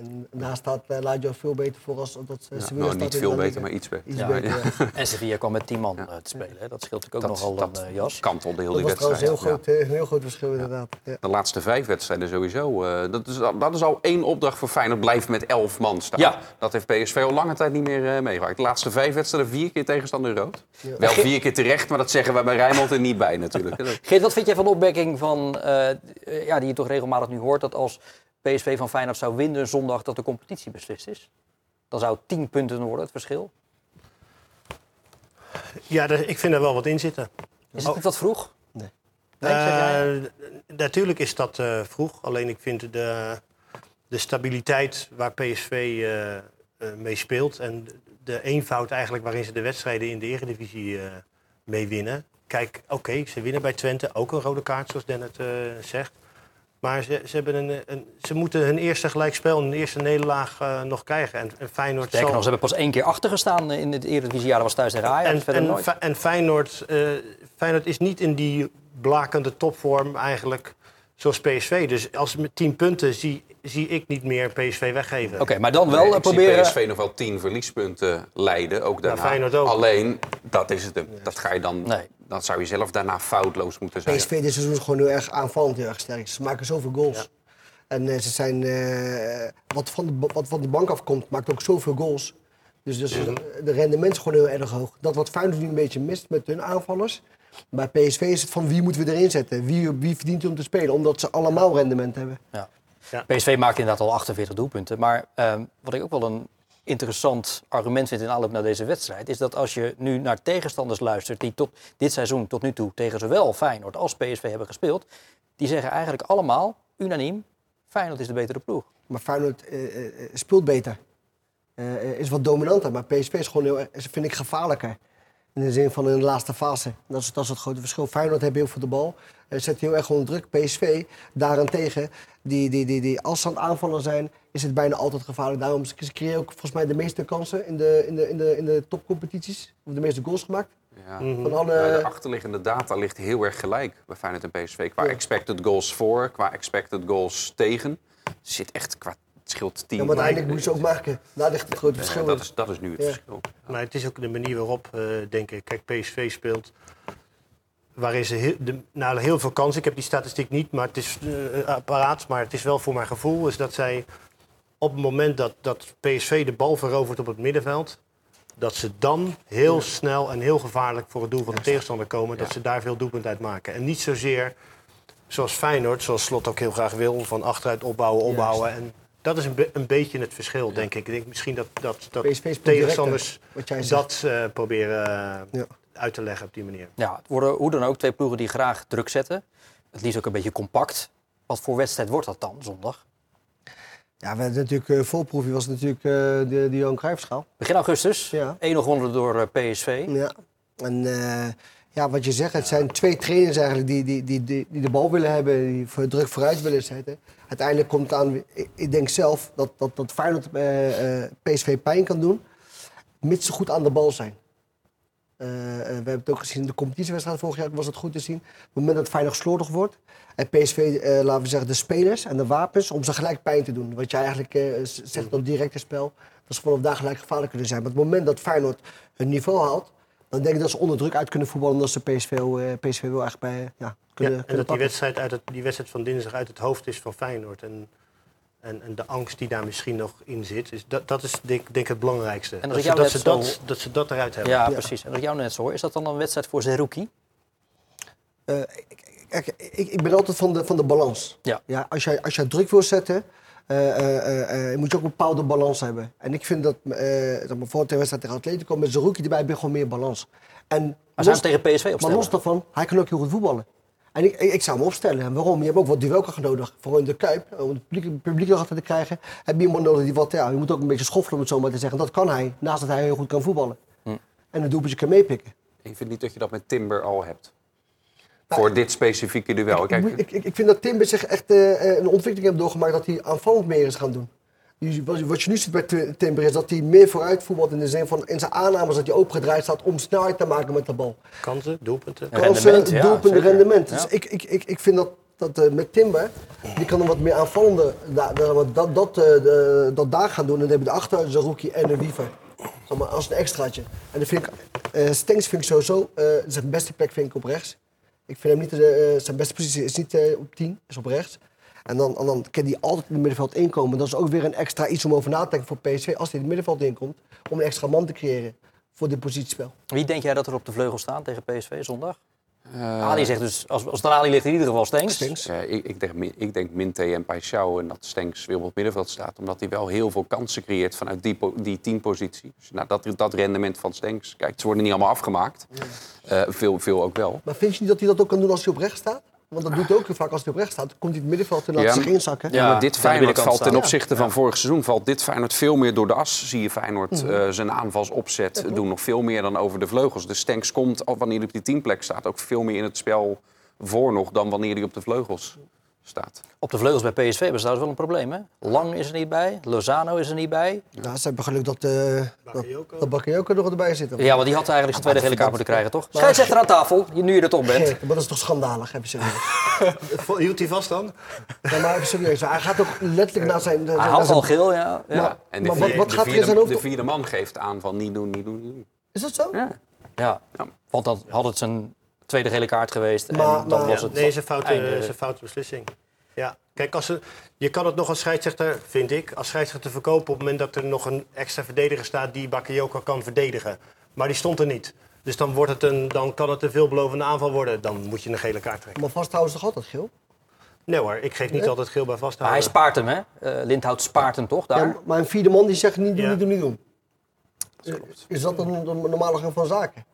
En daar staat uh, Lazio veel beter voor als dat ja, Sevilla nou, staat niet in veel beter, maar iets beter. Iets Ja, beter, ja. En Sevilla kwam met 10 man eh, te spelen. Hè. Dat scheelt natuurlijk ook Dat, nogal dat een eh, jas. kantelde heel Dat die was trouwens een wedstrijd. heel ja. groot, eh, een heel groot verschil inderdaad. Ja. De laatste vijf wedstrijden sowieso. eh, dat, is, al- dat is al één opdracht voor Feyenoord. Blijft met elf man staan. Ja. Dat heeft PSV al lange tijd niet meer eh, meegemaakt. De laatste vijf wedstrijden vier keer tegenstander rood. Ja. Wel vier keer terecht, maar dat zeggen wij bij Rijnmond er niet bij natuurlijk. Dat- Geert, wat vind jij van de opmerking van, eh, eh, ja, die je toch regelmatig nu hoort... dat als PSV van Feyenoord zou winnen zondag dat de competitie beslist is? Dan zou het 10 punten worden, het verschil. Ja, ik vind er wel wat in zitten. Is het niet wat vroeg? Nee? Eh, natuurlijk is dat eh, vroeg. Alleen ik vind de, de stabiliteit waar PSV eh, eh, mee speelt... en de eenvoud eigenlijk waarin ze de wedstrijden in de Eredivisie eh mee winnen. Kijk, oké, ze winnen bij Twente. Ook een rode kaart, zoals Dennet eh zegt. Maar ze, ze, hebben een, een, ze moeten hun eerste gelijkspel en hun eerste nederlaag eh, nog krijgen. En, en Feyenoord Sterker zal- nog, ze hebben pas één keer achtergestaan in het Eredivisie. Dat was thuis tegen Ajax. en, verder en, nooit. En Feyenoord, eh, Feyenoord is niet in die blakende topvorm eigenlijk zoals PSV. Dus als met 10 punten zie, zie ik niet meer PSV weggeven. Oké, maar dan wel Nee, eh, ik zie proberen... PSV nog wel tien verliespunten leiden, ook daarna. Feyenoord ook. Alleen, dat is het. Dat ga je dan... Nee. Dan zou je zelf daarna foutloos moeten zijn. PSV dit seizoen is gewoon heel erg aanvallend, heel erg sterk. Ze maken zoveel goals. En eh, ze zijn, eh, wat, van de, wat van de bank afkomt, maakt ook zoveel goals. Dus, dus Mhm. de rendement is gewoon heel erg hoog. Dat wat Feyenoord nu een beetje mist met hun aanvallers. Bij PSV is het van wie moeten we erin zetten? Wie, wie verdient om te spelen? Omdat ze allemaal rendement hebben. Ja. Ja. PSV maakt inderdaad al 48 doelpunten. Maar ehm, wat ik ook wel een interessant argument vind in aanloop naar deze wedstrijd... is dat als je nu naar tegenstanders luistert... die tot dit seizoen tot nu toe tegen zowel Feyenoord als PSV hebben gespeeld... die zeggen eigenlijk allemaal, unaniem, Feyenoord is de betere ploeg. Maar Feyenoord eh, eh, speelt beter. Eh, is wat dominanter. Maar PSV is gewoon heel, vind ik, gevaarlijker. In de zin van in de laatste fase. Dat is, dat is het grote verschil. Feyenoord heeft heel veel de bal. Zet heel erg onder druk. PSV daarentegen, die, die, die, die, als ze aan het aanvallen zijn, is het bijna altijd gevaarlijk. Daarom ze ze creëren ook volgens mij de meeste kansen in de, in de, in de, in de topcompetities. Of de meeste goals gemaakt. Ja. Van alle, Ja, de achterliggende data ligt heel erg gelijk bij Feyenoord en PSV. Qua Ja. expected goals voor, qua expected goals tegen. Zit echt qua scheelt 10. ja, maar uiteindelijk moeten ze ook maken. Daar ligt het grote Ja, verschil. dat, is, dat is nu het Ja. verschil. Maar het is ook de manier waarop, eh, denk ik. Kijk, PSV speelt waarin ze heel, de, nou, heel veel kansen. Ik heb die statistiek niet, maar het is eh, apparaat. Maar het is wel voor mijn gevoel is dat zij op het moment dat, dat PSV de bal verovert op het middenveld, dat ze dan heel snel en heel gevaarlijk voor het doel van de tegenstander komen. Dat Ja. ze daar veel doelpunt uit maken. En niet zozeer zoals Feyenoord, zoals Slot ook heel graag wil, van achteruit opbouwen, opbouwen. En dat is een, be- een beetje het verschil, denk ik. Ik denk misschien dat, dat, dat tegenstanders dat eh, proberen eh, Ja. uit te leggen op die manier. Ja, het worden hoe dan ook twee ploegen die graag druk zetten. Het liefst ook een beetje compact. Wat voor wedstrijd wordt dat dan zondag? Ja, we hadden natuurlijk uh, voorproefje was natuurlijk eh, de, de Johan Cruijffschaal. Begin augustus, Ja. 1 gewonnen door PSV. Ja. En eh, ja, wat je zegt, het zijn twee trainers eigenlijk die, die, die, die, die de bal willen hebben, die voor druk vooruit willen zetten. Uiteindelijk komt het aan, ik, denk zelf dat, dat, dat Feyenoord eh, eh, PSV pijn kan doen, mits ze goed aan de bal zijn. Eh, we hebben het ook gezien in de competitiewedstrijd vorig jaar was het goed te zien. Op het moment dat Feyenoord slordig wordt en PSV, laten we zeggen, de spelers en de wapens om ze gelijk pijn te doen. Wat je eigenlijk zegt op directe spel, dat ze vanaf daar gelijk gevaarlijk kunnen zijn. Maar op het moment dat Feyenoord hun niveau haalt, dan denk ik dat ze onder druk uit kunnen voetballen en dat ze PSV, eh, PSV wel echt bij, ja, Ja, kunnen, en dat die wedstrijd, uit het, die wedstrijd van dinsdag uit het hoofd is van Feyenoord. En, en, en de angst die daar misschien nog in zit. Dus dat, dat is denk, denk ik het belangrijkste. En dat, ik ze, dat, net ze zo- dat, dat ze dat eruit hebben. Ja, Ja. precies. En ik jou net zo hoor, is dat dan een wedstrijd voor Zerouki? Eh, ik- kijk, ik, ik ben altijd van de, van de balans. Ja. Ja, als, jij, als jij druk wil zetten, eh, eh, eh, eh, moet je ook een bepaalde balans hebben. En ik vind dat, eh maar, voor de wedstrijd tegen Atletico, met Zerouki erbij, heb je gewoon meer balans. En Maar zijn los, tegen PSV maar opstellen? los daarvan, hij kan ook heel goed voetballen. En ik, ik, ik zou hem opstellen. En waarom? Je hebt ook wat duelkracht nodig. Voor in de Kuip, om het publiek, publiek erachter te krijgen, heb je iemand nodig die wat, ja, je moet ook een beetje schoffelen om het zo maar te zeggen. Dat kan hij, naast dat hij heel goed kan voetballen. Hm. En een doelpuntje kan meepikken. Ik vind niet dat je dat met Timber al hebt. Voor dit specifieke duel. Ik, Kijk, ik, ik, ik vind dat Timber zich echt eh, eh, een ontwikkeling heeft doorgemaakt dat hij aanvallend meer is gaan doen. Dus wat, wat je nu ziet bij Ti- Timber is dat hij meer vooruit voetbalt in de zin van in zijn aannames dat hij opengedraaid staat om snelheid te maken met de bal. Kansen, doelpunten. Kansen, Rendement, doelpunten, rendement. Ja. Dus ik, ik, ik, ik vind dat, dat eh, met Timber, die kan een wat meer aanvallende, da, dat, dat, eh, de- dat daar gaan doen. En dan heb je daarachter Zarouki en een Wiever. Zeg maar, als een extraatje. En dan vind ik, eh Stenks vind ik sowieso, eh, zijn beste plek vind ik op rechts. Ik vind hem niet, eh, zijn beste positie is niet eh, op 10, is op rechts. En dan, dan kan hij altijd in het middenveld inkomen. Dat is ook weer een extra iets om over na te denken voor PSV. Als hij in het middenveld inkomt, om een extra man te creëren voor dit positiespel. Wie denk jij dat er op de vleugel staan tegen PSV zondag? Eh, Ali zegt dus, als, als het aan Ali ligt, in ieder geval Stenks. Stenks. Ja, ik, ik, denk, Min- ik denk Minte en Paixão en dat Stenks weer op het middenveld staat. Omdat hij wel heel veel kansen creëert vanuit die, die teampositie. Dus nou, dat, dat rendement van Stenks. Kijk, ze worden niet allemaal afgemaakt. Eh, veel, veel ook wel. Maar vind je niet dat hij dat ook kan doen als hij op rechts staat? Want dat doet hij ook heel vaak als hij op rechts staat. Komt hij het middenveld en laat Ja, zich inzakken. Ja, Ja, maar dit Feyenoord valt ten opzichte van vorig seizoen valt dit Feyenoord veel meer door de as. Zie je Feyenoord Mhm. eh, zijn aanvalsopzet doen nog veel meer dan over de vleugels. De Stenks komt, wanneer hij op die teamplek staat, ook veel meer in het spel voor nog dan wanneer hij op de vleugels staat. Op de vleugels bij PSV hebben ze trouwens wel een probleem. Hè? Lang is er niet bij, Lozano is er niet bij. Ja, ze hebben geluk dat, eh dat, Bakayoko. dat Bakayoko nog erbij zit. Ja, want die had eigenlijk zijn tweede dat gele kaart moeten krijgen, toch? Maar- Scheidsrechter aan tafel, nu je er toch bent. Maar dat is toch schandalig, heb je serieus. Hield hij vast dan? Ja, maar even serieus, hij gaat ook letterlijk naar zijn... Hij had zijn- al geel, ja. ja. Maar- En de, Maar wat- vierde, wat de gaat er in vierde- zijn hoofd de vierde man geeft aan van niet doen, niet doen, niet doen. Is dat zo? Ja. Ja. Ja. Want dan had het zijn tweede gele kaart geweest. Maar- en dan maar- was het nee, is een foute, einde. is een foute beslissing. Ja, kijk, als er, je kan het nog als scheidsrechter, vind ik, als scheidsrechter verkopen op het moment dat er nog een extra verdediger staat die Bakayoko kan verdedigen. Maar die stond er niet. Dus dan, wordt het een, dan kan het een veelbelovende aanval worden. Dan moet je een gele kaart trekken. Maar vasthouden is toch altijd geel? Nee hoor, ik geef niet altijd geel bij Maar hij vasthouden. spaart hem, hè? Eh, Lindhout spaart hem toch daar? Ja, maar een vierde man die zegt niet doen, Ja. niet doen, niet doen. Is dat een, een normale gang van zaken?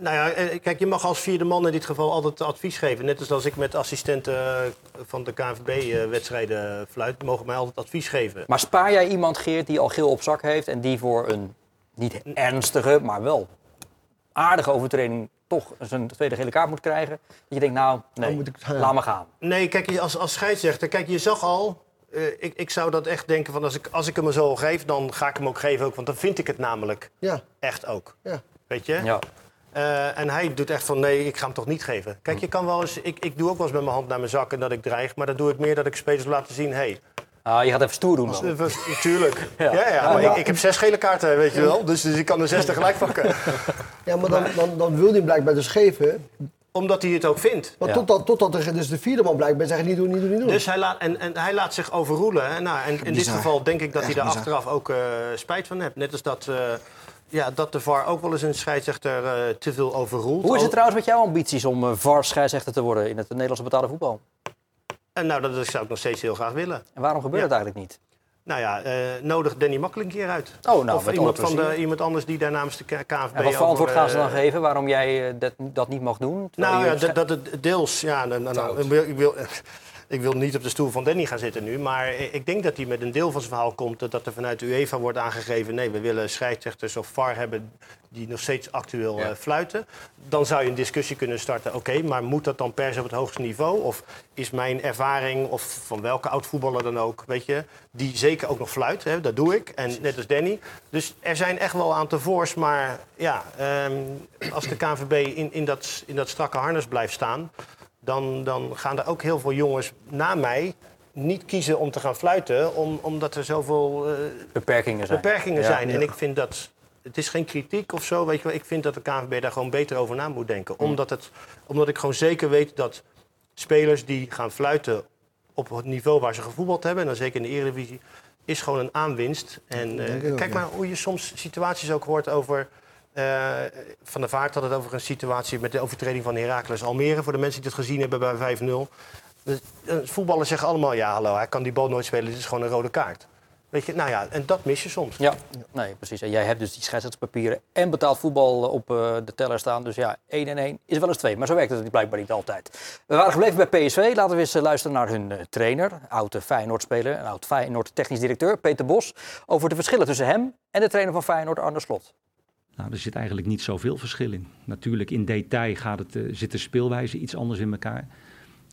Nou ja, eh, kijk, je mag als vierde man in dit geval altijd advies geven. Net als als ik met assistenten eh, van de KNVB-wedstrijden fluit, mogen mij altijd advies geven. Maar spaar jij iemand, Geert, die al geel op zak heeft... en die voor een niet ernstige, maar wel aardige overtreding... toch zijn tweede gele kaart moet krijgen? Dat je denkt, nou, nee, moet ik- laat maar gaan. Nee, kijk, als, als scheidsrechter, kijk, je zag al. eh, ik, ik zou dat echt denken van als ik, als ik hem zo geef, dan ga ik hem ook geven ook. Want dan vind ik het namelijk Ja, echt ook. ja. Weet je? Ja. Eh, en hij doet echt van nee, ik ga hem toch niet geven. Kijk, je kan wel eens. Ik, ik doe ook wel eens met mijn hand naar mijn zak en dat ik dreig. Maar dan doe ik meer dat ik spelers wil laten zien. Hé, Ah, je gaat even stoer doen dan. hey, natuurlijk. Ja. Ja, ja, maar Ja. ik, ik heb zes gele kaarten, weet je wel. Dus, dus ik kan er zes tegelijk pakken. ja maar dan, dan, dan wil hij hem blijkbaar dus geven. Omdat hij het ook vindt. Maar Ja. totdat, totdat er dus de vierde man blijkbaar zegt niet doen, niet doen, niet doen. Dus hij laat, en, en hij laat zich overroelen. Hè? Nou, en in dit geval denk ik dat Echt hij daar bizar. achteraf ook eh, spijt van heeft. Net als dat, eh, ja, dat de VAR ook wel eens een scheidsrechter eh, te veel overroelt. Hoe is het trouwens met jouw ambities om uh, VAR-scheidsrechter te worden... in het Nederlandse betaalde voetbal? En nou, dat zou ik nog steeds heel graag willen. En waarom gebeurt Ja. het eigenlijk niet? Nou ja, eh, nodig Danny Makkelijk een keer uit. Oh, nou, of met iemand, van de, iemand anders die daar namens de KNVB... En wat voor antwoord gaan ze dan eh, geven waarom jij eh, dat, dat niet mag doen? Nou ja, dat het deels... Ja, nou, nou, nou, ik, wil, ik, wil, niet op de stoel van Danny gaan zitten nu. Maar ik denk dat hij met een deel van zijn verhaal komt... dat, er vanuit de UEFA wordt aangegeven... nee, we willen scheidsrechters of VAR hebben die nog steeds actueel Ja. eh, fluiten. Dan zou je een discussie kunnen starten. Oké, maar moet dat dan per se op het hoogste niveau? Of is mijn ervaring, of van welke oud-voetballer dan ook... weet je, die zeker ook nog fluit, hè, dat doe ik. En net als Danny. Dus er zijn echt wel een aantal voors. Maar ja, ehm, als de KNVB in, in, dat, in dat strakke harnas blijft staan... Dan, dan gaan er ook heel veel jongens na mij niet kiezen om te gaan fluiten... Om, omdat er zoveel eh, beperkingen zijn. beperkingen Ja. zijn. En ik vind dat... Het is geen kritiek of zo, weet je wel. Ik vind dat de KNVB daar gewoon beter over na moet denken. Omdat, het, omdat ik gewoon zeker weet dat spelers die gaan fluiten op het niveau waar ze gevoetbald hebben... en dan zeker in de Eredivisie, is gewoon een aanwinst. En eh, ook, kijk ja. maar hoe je soms situaties ook hoort over... eh, van der Vaart had het over een situatie met de overtreding van Heracles Almere. Voor de mensen die het gezien hebben bij 5-0. Dus, eh, voetballers zeggen allemaal, ja hallo, hij kan die bal nooit spelen. Dit is gewoon een rode kaart. Weet je, nou ja, en dat mis je soms. Ja, nee, precies. En jij hebt dus die scheidsrechtspapieren en betaald voetbal eh, op de teller staan. Dus ja, 1 en 1 is wel eens 2. Maar zo werkt het blijkbaar niet altijd. We waren gebleven bij PSV. Laten we eens luisteren naar hun trainer, oude Feyenoord-speler en oud Feyenoord technisch directeur, Peter Bos. Over de verschillen tussen hem en de trainer van Feyenoord, Arne Slot. Nou, er zit eigenlijk niet zoveel verschil in. Natuurlijk, in detail gaat het, eh, zit de speelwijze iets anders in elkaar.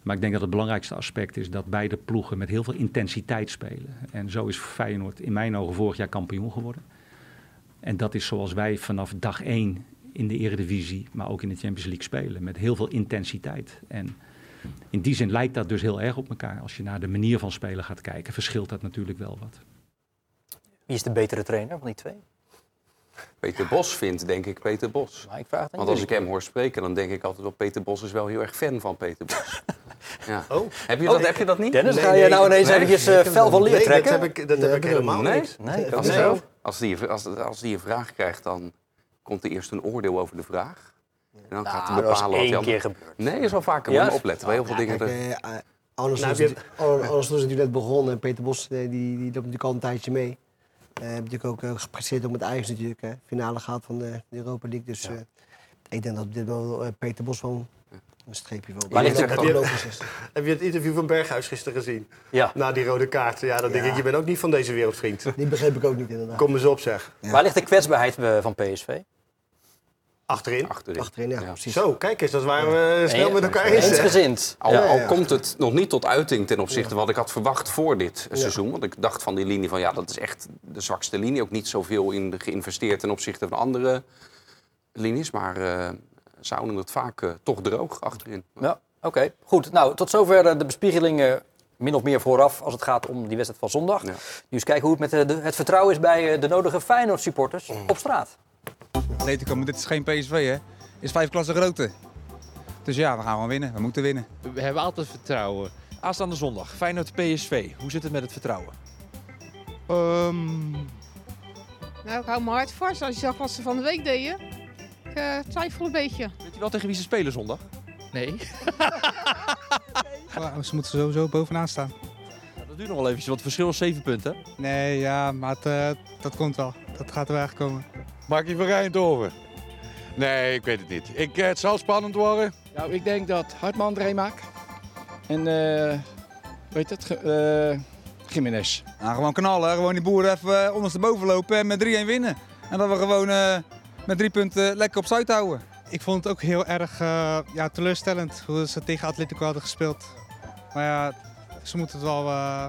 Maar ik denk dat het belangrijkste aspect is dat beide ploegen met heel veel intensiteit spelen. En zo is Feyenoord in mijn ogen vorig jaar kampioen geworden. En dat is zoals wij vanaf dag één in de Eredivisie, maar ook in de Champions League spelen. Met heel veel intensiteit. En in die zin lijkt dat dus heel erg op elkaar. Als je naar de manier van spelen gaat kijken, verschilt dat natuurlijk wel wat. Wie is de betere trainer van die twee? Peter Bos vindt, denk ik, Peter Bos. Maar ik vraag het Want als ik hem hoor spreken, dan denk ik altijd wel... Peter Bos is wel heel erg fan van Peter Bos. ja. Oh. Heb, je dat, heb je dat niet? Dennis, Nee, ga je nee, nou ineens nee, eventjes eh, fel van leer Nee, trekken? dat heb ik, dat Nee, heb ik heb ik helemaal niet. Nee, Als, die, als, als die een vraag krijgt, dan komt er eerst een oordeel over de vraag. En dan gaat hij Nou, bepalen wat hij... keer gebeurd. Nee, is wel vaker. Je opletten. Heel veel dingen... Eh, eh, Nou, heb is- is natuurlijk net begonnen en Peter Bos die, die loopt natuurlijk al een tijdje mee. Eh heeft natuurlijk ook eh, gepresteerd ook met Ajax natuurlijk. Hè. Finale gehad van de, Europa League. Dus eh, ik denk dat dit eh, Peter Bos wel Een streepje wel. Waar ligt het logisch is. Heb je het interview van Berghuis gisteren gezien? Ja. Na die rode kaart. Ja, dan denk Ja. ik, je bent ook niet van deze wereld, vriend. Die begreep ik ook niet inderdaad. Kom eens op, zeg. Ja. Waar ligt de kwetsbaarheid eh, van PSV? Achterin. Achterin. Achterin, ja, Ja. precies. Zo, kijk eens, dat waren we snel Nee, met elkaar eens. Eensgezind. Al, al ja. komt het nog niet tot uiting ten opzichte van wat ik had verwacht voor dit seizoen. Want ik dacht van die linie van ja, dat is echt de zwakste linie. Ook niet zoveel in geïnvesteerd ten opzichte van andere linies. Maar eh ze houden het vaak eh, toch droog achterin. Ja, oké. Goed. Nou, tot zover eh, de bespiegelingen min of meer vooraf als het gaat om die wedstrijd van zondag. Ja. Nu eens kijken hoe het met eh, de, het vertrouwen is bij eh, de nodige Feyenoord-supporters op straat. Atletico, maar dit is geen PSV, hè? is vijf klassen groter. Dus ja, we gaan gewoon winnen. We moeten winnen. We hebben altijd vertrouwen. Aanstaande zondag, Feyenoord PSV. Hoe zit het met het vertrouwen? Ehm, Nou, ik hou mijn hart vast. Als je zag wat ze van de week deden, ik eh, twijfel een beetje. Weet u wel tegen wie ze spelen zondag? Nee. ze moeten sowieso bovenaan staan. Nou, dat duurt nog wel eventjes, want het verschil is 7 punten. Nee, ja, maar het, eh, dat komt wel. Dat gaat er wel echt komen. Markie van Rijndoven. Nee, ik weet het niet. Ik, eh, het zal spannend worden. Nou, ik denk dat Hartman er een maakt. En, eh weet het, eh Jiménez. Nou, gewoon knallen. Gewoon die boeren even uh, ondersteboven lopen en met 3-1 winnen. En dat we gewoon eh, met drie punten lekker op Zuid houden. Ik vond het ook heel erg eh, ja, teleurstellend hoe ze tegen Atletico hadden gespeeld. Maar ja, ze moeten het wel, eh,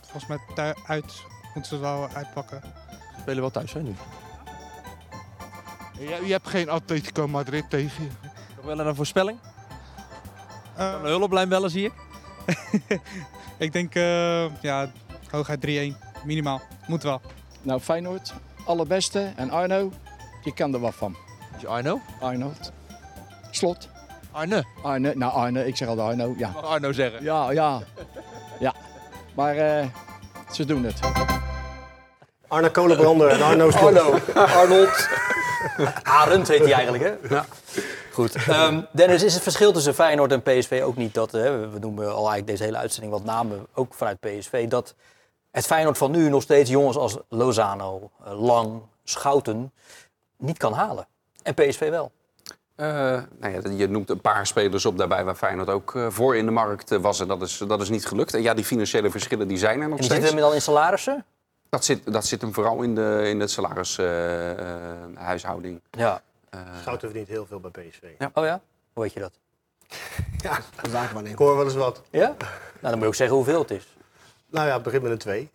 volgens mij uit, moeten ze het wel uitpakken. Ze spelen wel thuis, hè, nu. Je, je hebt geen Atletico Madrid tegen je. Nog wel een voorspelling? Eh, Een hulplijn bellen, zie ik. ik denk eh, ja, hooguit 3-1, minimaal. Moet wel. Nou, Feyenoord, allerbeste. En Arno, die kan er wat van. Is je Arno? Arnold. Slot. Arne. Arne, nou Arne, ik zeg al Arno, ja. Mag Arno zeggen. Ja, ja. Ja. Maar eh, ze doen het. Arne Kolenbrander en Arno Slot. Arno, Arnold. Arend heet hij eigenlijk, hè? Ja. Goed. Ehm, Dennis, is het verschil tussen Feyenoord en PSV ook niet dat... Hè, we noemen al eigenlijk deze hele uitzending wat namen, ook vanuit PSV... dat het Feyenoord van nu nog steeds jongens als Lozano, eh, Lang, Schouten niet kan halen. En PSV wel. Eh, nou ja, je noemt een paar spelers op daarbij waar Feyenoord ook eh, voor in de markt was. En dat is, dat is niet gelukt. En ja, die financiële verschillen die zijn er nog En die steeds. zitten hem dan in salarissen? Dat zit, dat zit hem vooral in de, in de salarishuishouding. Ja. Schouten verdient heel veel bij PSV. Ja. Oh ja? Hoe weet je dat? Ja, Zaakwaarnemer. ik hoor wel eens wat. Ja? Nou, dan moet je ook zeggen hoeveel het is. Nou ja, het begint met een 2.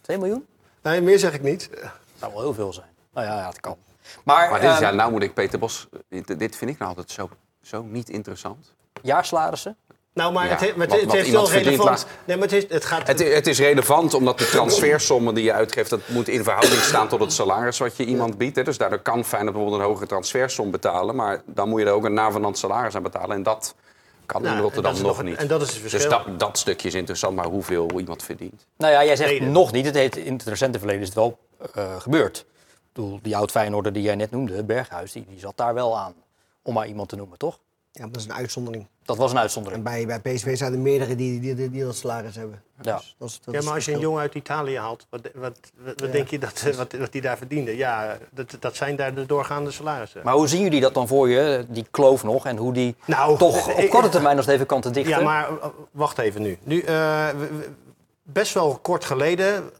2 miljoen? Nee, meer zeg ik niet. Dat zou wel heel veel zijn. Nou ja, ja het kan. Maar, Maar dit, ehm, ja, nou moet ik Peter Bos... Dit, dit vind ik nou altijd zo, zo niet interessant. jaarsalarissen? Nou, maar Ja, het, he- maar het, wat- het wat heeft wel relevant. laat- Nee, maar het, is, het gaat... Het, i- het is relevant omdat de transfersommen die je uitgeeft... dat moet in verhouding staan tot het salaris wat je iemand biedt. Hè. Dus daardoor kan Feyenoord bijvoorbeeld een hogere transfersom betalen... maar dan moet je er ook een navenant salaris aan betalen. En dat kan Nou, in Rotterdam nog nog- niet. en dat is het verschil. Dus dat, dat stukje is interessant, maar hoeveel iemand verdient. Nou ja, jij zegt Reden. nog niet. Het heeft, in het recente verleden is het wel eh, gebeurd. Ik bedoel, die oud Feyenoorder die jij net noemde, Berghuis, die, die zat daar wel aan. Om maar iemand te noemen, toch? Ja, dat is een uitzondering. Dat was een En uitzondering. bij, bij PSV zijn er meerdere die, die, die, die dat salaris hebben. Ja. Dus dat is, dat Ja, maar als je een jongen uit Italië haalt, wat, wat, wat, wat Ja. denk je dat, wat, wat die daar verdiende? Ja, dat, dat zijn daar de doorgaande salarissen. Maar hoe zien jullie dat dan voor je, die kloof nog? En hoe die Nou, toch op korte termijn nog even kan te dichten? Ja, maar wacht even nu. nu eh, best wel kort geleden,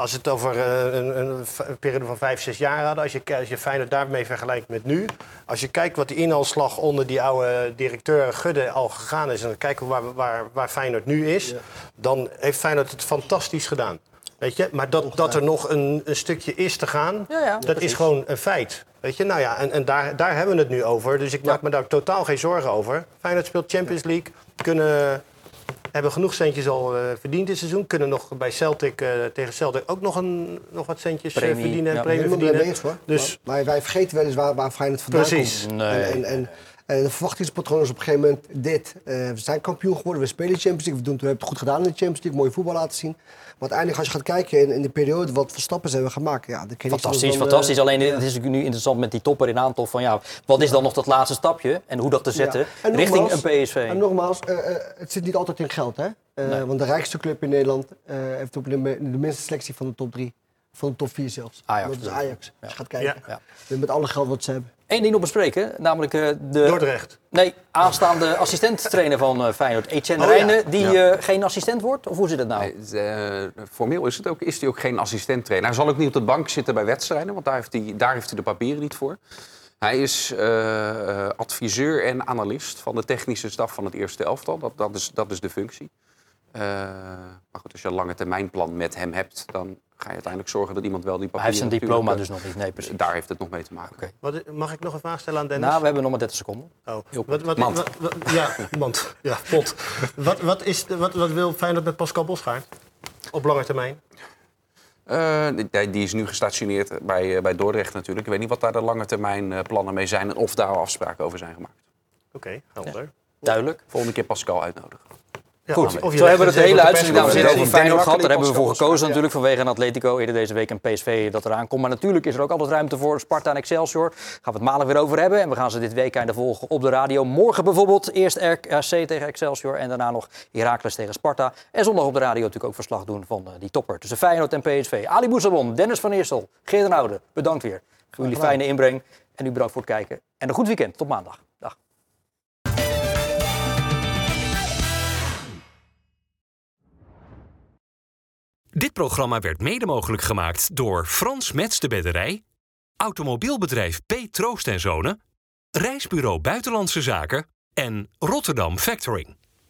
als het over eh, een, een, een periode van vijf, zes jaar hadden... als je, als je Feyenoord daarmee vergelijkt met nu... als je kijkt wat die inhaalslag onder die oude directeur Gudde al gegaan is... en dan kijken we waar, waar, waar Feyenoord nu is... dan heeft Feyenoord het fantastisch gedaan. Weet je? Maar dat, dat er nog een, een stukje is te gaan, Ja, ja, dat is gewoon een feit. Weet je? Nou ja, en, en daar, daar hebben we het nu over. Dus ik maak me daar totaal geen zorgen over. Feyenoord speelt Champions League. Kunnen, hebben genoeg centjes al eh, verdiend dit seizoen. Kunnen nog bij Celtic, eh, tegen Celtic ook nog, een, nog wat centjes eh, Premie, verdienen. ja. Premie verdienen. eens hoor. Dus Maar wij, wij vergeten wel eens waar, waar Feyenoord vandaan Precies. komt. Nee. En, en, en, en de verwachtingspatroon is op een gegeven moment dit. Eh, we zijn kampioen geworden, we spelen Champions League. We, doen, we hebben het goed gedaan in de Champions League, mooie voetbal laten zien. Maar uiteindelijk als je gaat kijken in, in de periode wat voor stappen ze hebben gemaakt. Ja, dan Fantastisch, dan, eh, fantastisch. Alleen het is nu interessant met die topper in aantal van ja, wat is dan nog dat laatste stapje en hoe dat te zetten Ja. Richting nogmaals- een PSV. En nogmaals, eh, eh, het zit niet altijd in geld. Hè? Eh, Nee. Want de rijkste club in Nederland eh, heeft ook de, de minste selectie van de top drie. Van de top vier zelfs. Ajax Dat is? Ajax. Als je gaat kijken. Ja. Met alle geld wat ze hebben. Één ding nog bespreken, namelijk eh, de... Dordrecht. Nee, aanstaande assistent-trainer van eh, Feyenoord, Etienne Oh ja. Die Ja. eh, geen assistent wordt? Of hoe zit het nou? Nee, eh, formeel is, het ook, is hij ook geen assistent-trainer. Hij zal ook niet op de bank zitten bij wedstrijden, want daar heeft hij, daar heeft hij de papieren niet voor. Hij is adviseur en analist van de technische staf van het eerste elftal. Dat, dat, is, dat is de functie. Eh, maar goed, als je een lange termijnplan met hem hebt, dan ga je uiteindelijk zorgen dat iemand wel die hij papieren... heeft zijn diploma eh, dus nog niet, nee precies. Daar heeft het nog mee te maken. Wat, mag ik nog een vraag stellen aan Dennis? Nou, we hebben nog maar 30 seconden. Oh. Heel Wat, wat, Mand. wat- wat- ja, mand. Ja, pot. Wat, wat, is de, wat, wat wil Feyenoord met Pascal Bosgaard? Op lange termijn? Eh, die, die is nu gestationeerd bij, bij Dordrecht natuurlijk. Ik weet niet wat daar de lange termijn eh, plannen mee zijn en of daar al afspraken over zijn gemaakt. Oké, helder. Duidelijk. Volgende keer Pascal uitnodigen. Goed, of zo hebben we het hele uitzending dames en heren over. Feyenoord gehad. Daar hebben we voor gekozen natuurlijk vanwege een Atletico eerder deze week en PSV dat eraan komt. Maar natuurlijk is er ook altijd ruimte voor Sparta en Excelsior. Gaan we het maandag weer over hebben. En we gaan ze dit weekend volgen op de radio. Morgen bijvoorbeeld eerst RKC tegen Excelsior en daarna nog Heracles tegen Sparta. En zondag op de radio natuurlijk ook verslag doen van eh, die topper tussen Feyenoord en PSV. Ali Bouzabon, Dennis van Eersel, Geert Oude, bedankt weer voor jullie fijne inbreng. En u bedankt voor het kijken. En een goed weekend. Tot maandag. Dit programma werd mede mogelijk gemaakt door Frans Mets de Bedderij, Automobielbedrijf P. Troost en Zonen, Reisbureau Buitenlandse Zaken en Rotterdam Factoring.